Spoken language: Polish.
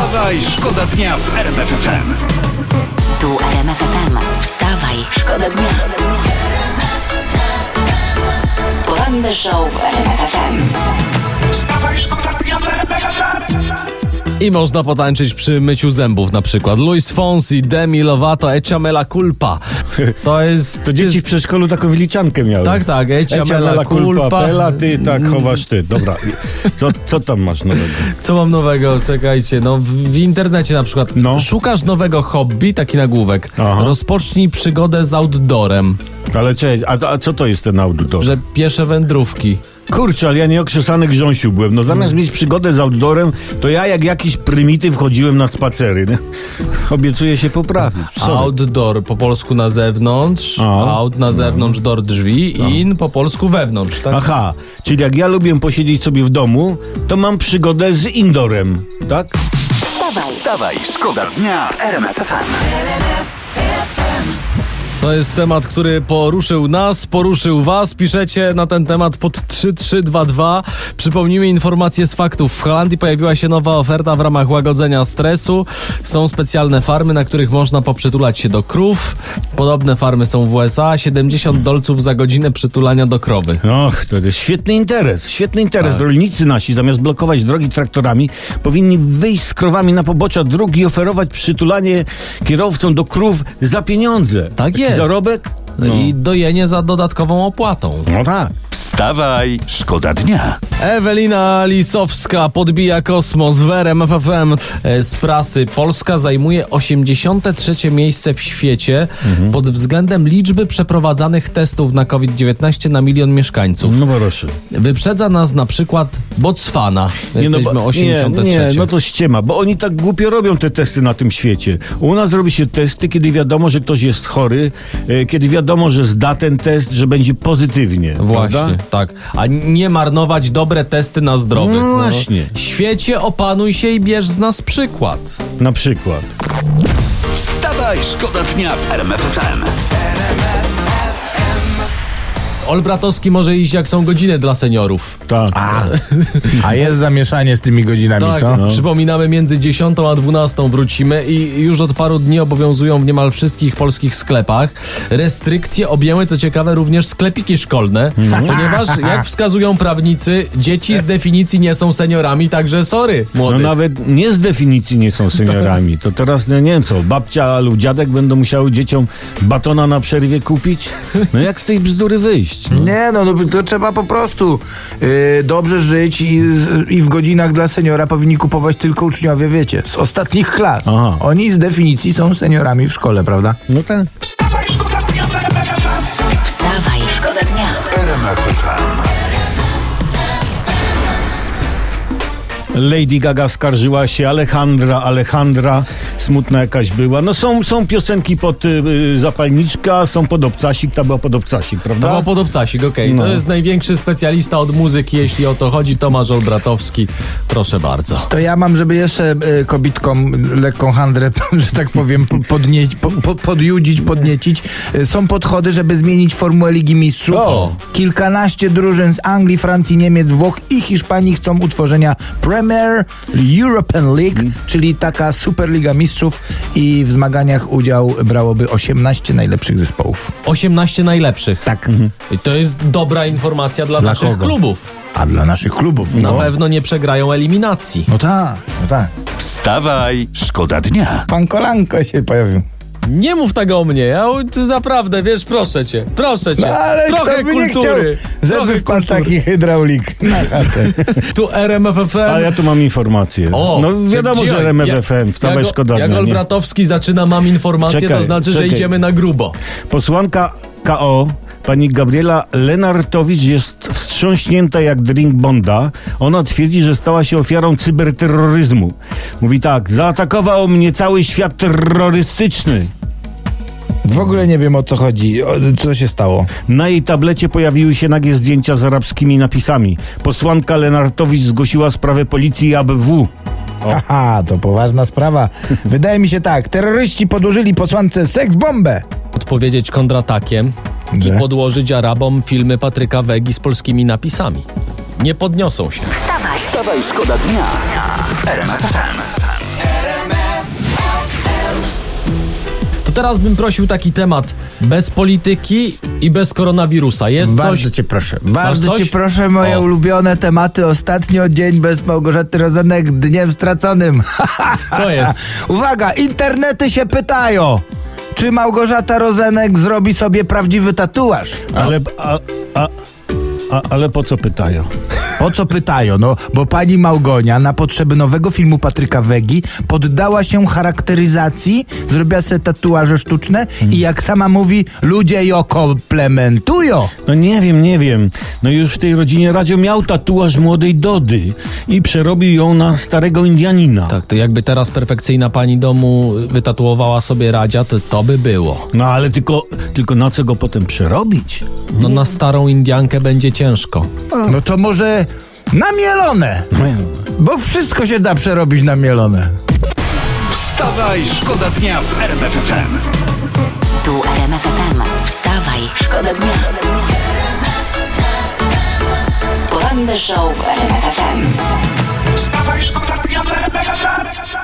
Wstawaj, szkoda dnia w RMF FM. Tu RMF FM. Wstawaj, szkoda dnia. Poranny show w RMF FM. Wstawaj, szkoda dnia w RMF FM. I można potańczyć przy myciu zębów na przykład. Luis Fonsi, Demi Lovato, Echamela Culpa. To jest... To dzieci w przedszkolu taką wyliczankę miały. Tak, tak, Ecia, Ecia, mela, culpa, culpa. pela, ty tak chowasz ty. Dobra, co, co tam masz nowego? Co mam nowego? Czekajcie, no w, w internecie na przykład. No. Szukasz nowego hobby, taki nagłówek. Aha. Rozpocznij przygodę z outdoorem, Ale cześć, a, a co to jest ten outdoor? że piesze wędrówki. Kurczę, ale ja nieokrzesany grząsiu byłem. No zamiast mieć przygodę z outdoorem, to ja jak jakiś prymityw chodziłem na spacery. Nie? Obiecuję się poprawić. Sorry. Outdoor po polsku na zewnątrz, A. out na zewnątrz, door drzwi, in po polsku wewnątrz. Tak? Aha, czyli jak ja lubię posiedzieć sobie w domu, to mam przygodę z indoorem, tak? Wstawaj, Wstawaj, szkoda dnia w RMF FM. To jest temat, który poruszył nas, poruszył was. Piszecie na ten temat pod 3322. Przypomnijmy informacje z faktów. W Holandii pojawiła się nowa oferta w ramach łagodzenia stresu. Są specjalne farmy, na których można poprzytulać się do krów. Podobne farmy są w USA. 70 dolców za godzinę przytulania do krowy. Och, to jest świetny interes, świetny interes. Tak. Rolnicy nasi, zamiast blokować drogi traktorami, powinni wyjść z krowami na pobocza dróg i oferować przytulanie kierowcom do krów za pieniądze. Tak Taki jest. Zarobek? No. I dojenie za dodatkową opłatą. no tak. Wstawaj, szkoda dnia. Ewelina Lisowska podbija kosmos w RMF FM e, z prasy. Polska zajmuje 83 miejsce w świecie pod względem liczby przeprowadzanych testów na COVID-19 na milion mieszkańców. No proszę. Wyprzedza nas na przykład Botswana. Jesteśmy bo- 83. Nie, nie, no to ściema, bo oni tak głupio robią te testy na tym świecie. U nas robi się testy, kiedy wiadomo, że ktoś jest chory, e, kiedy wiadomo, że zda ten test, że będzie pozytywnie. Właśnie, prawda? Tak. A nie marnować dobre testy na zdrowych. No właśnie. Świecie opanuj się i bierz z nas przykład. Na przykład. Wstawaj, szkoda dnia w RMF FM. Olbratowski może iść jak są godziny dla seniorów. Tak. A jest zamieszanie z tymi godzinami, Tak, co? przypominamy między 10 a 12 wrócimy i już od paru dni obowiązują w niemal wszystkich polskich sklepach. Restrykcje objęły, co ciekawe, również sklepiki szkolne, ponieważ, jak wskazują prawnicy, dzieci z definicji nie są seniorami, także sorry, No młody. nawet nie z definicji nie są seniorami. To teraz no nie wiem co, babcia lub dziadek będą musiały dzieciom batona na przerwie kupić? No jak z tej bzdury wyjść? No? Nie, no no, to trzeba po prostu y, dobrze żyć i, i w godzinach dla seniora powinni kupować tylko uczniowie, wiecie, z ostatnich klas. Aha. Oni z definicji są seniorami w szkole, prawda? No tak. Wstawaj, szkoda dnia w wstawaj, szkoda dnia. RMF FM. Lady Gaga skarżyła się, Alejandra, Alejandra, smutna jakaś była. No są, są piosenki pod y, y, zapalniczka, są pod obcasik, ta była pod obcasik, To prawda? był podobcasik, okej. No. To jest największy specjalista od muzyki, jeśli o to chodzi, Tomasz Olbratowski. Proszę bardzo. To ja mam, żeby jeszcze y, kobitkom lekką handrę, że tak powiem, po- podnieść, po, po, podjudzić, podniecić. Y, są podchody, żeby zmienić formułę Ligi Mistrzów. O. Kilkanaście drużyn z Anglii, Francji, Niemiec, Włoch i Hiszpanii chcą utworzenia Premier European League, czyli taka Superliga Mistrzów i w zmaganiach udział brałoby 18 najlepszych zespołów. 18 najlepszych. Tak. I to jest dobra informacja dla, Dla naszych kogo? klubów. A dla naszych klubów? Na no. pewno nie przegrają eliminacji. No tak, no tak. Wstawaj, szkoda dnia. Pan Kolanko się pojawił. Nie mów tego o mnie, ja naprawdę, wiesz, proszę cię, proszę cię. No, ale trochę kto by nie chciał, kultury. żeby trochę kultury. taki hydraulik na chatę. Tu RMFFM. A ja tu mam informację. O, no wiadomo, że RMFFM, wstawaj jak, szkoda Jak? Olbratowski zaczyna mam informację, Czekaj, to znaczy, że czekaj. idziemy na grubo. Posłanka KO, pani Gabriela Lenartowicz jest wstrząśnięta jak drink Bonda. Ona twierdzi, że stała się ofiarą cyberterroryzmu. Mówi tak, zaatakował mnie cały świat terrorystyczny. W ogóle nie wiem o co chodzi. O, co się stało? Na jej tablecie pojawiły się nagie zdjęcia z arabskimi napisami. Posłanka Lenartowicz zgłosiła sprawę policji i ABW. Aha, to poważna sprawa. Wydaje mi się tak. Terroryści podłożyli posłance seksbombę. Odpowiedzieć kontratakiem i Że? podłożyć Arabom filmy Patryka Wegi z polskimi napisami. Nie podniosą się. Wstawaj, Wstawaj, szkoda dnia w teraz bym prosił taki temat bez polityki i bez koronawirusa. Jest Bardzo coś... cię proszę. Bardzo cię proszę, moje O. ulubione tematy. Ostatnio dzień bez Małgorzaty Rozenek, dniem straconym. Co jest? Uwaga, internety się pytają. Czy Małgorzata Rozenek zrobi sobie prawdziwy tatuaż? Ale, a, a, a, ale po co pytają? O co pytają? No, bo pani Małgonia na potrzeby nowego filmu Patryka Wegi poddała się charakteryzacji, zrobiła sobie tatuaże sztuczne i jak sama mówi, ludzie ją komplementują. No nie wiem, nie wiem. No już w tej rodzinie Radzio miał tatuaż młodej Dody i przerobił ją na starego Indianina. Tak, to jakby teraz perfekcyjna pani domu wytatuowała sobie Radzia, to to by było. No ale tylko, tylko na co go potem przerobić? No na starą Indiankę będzie ciężko. No to może namielone. Bo wszystko się da przerobić na mielone. Wstawaj, szkoda dnia w RMF FM. Tu RMFFM. Wstawaj, szkoda dnia. Poranny show w RMF FM. Wstawaj, szkoda dnia w RMF FM.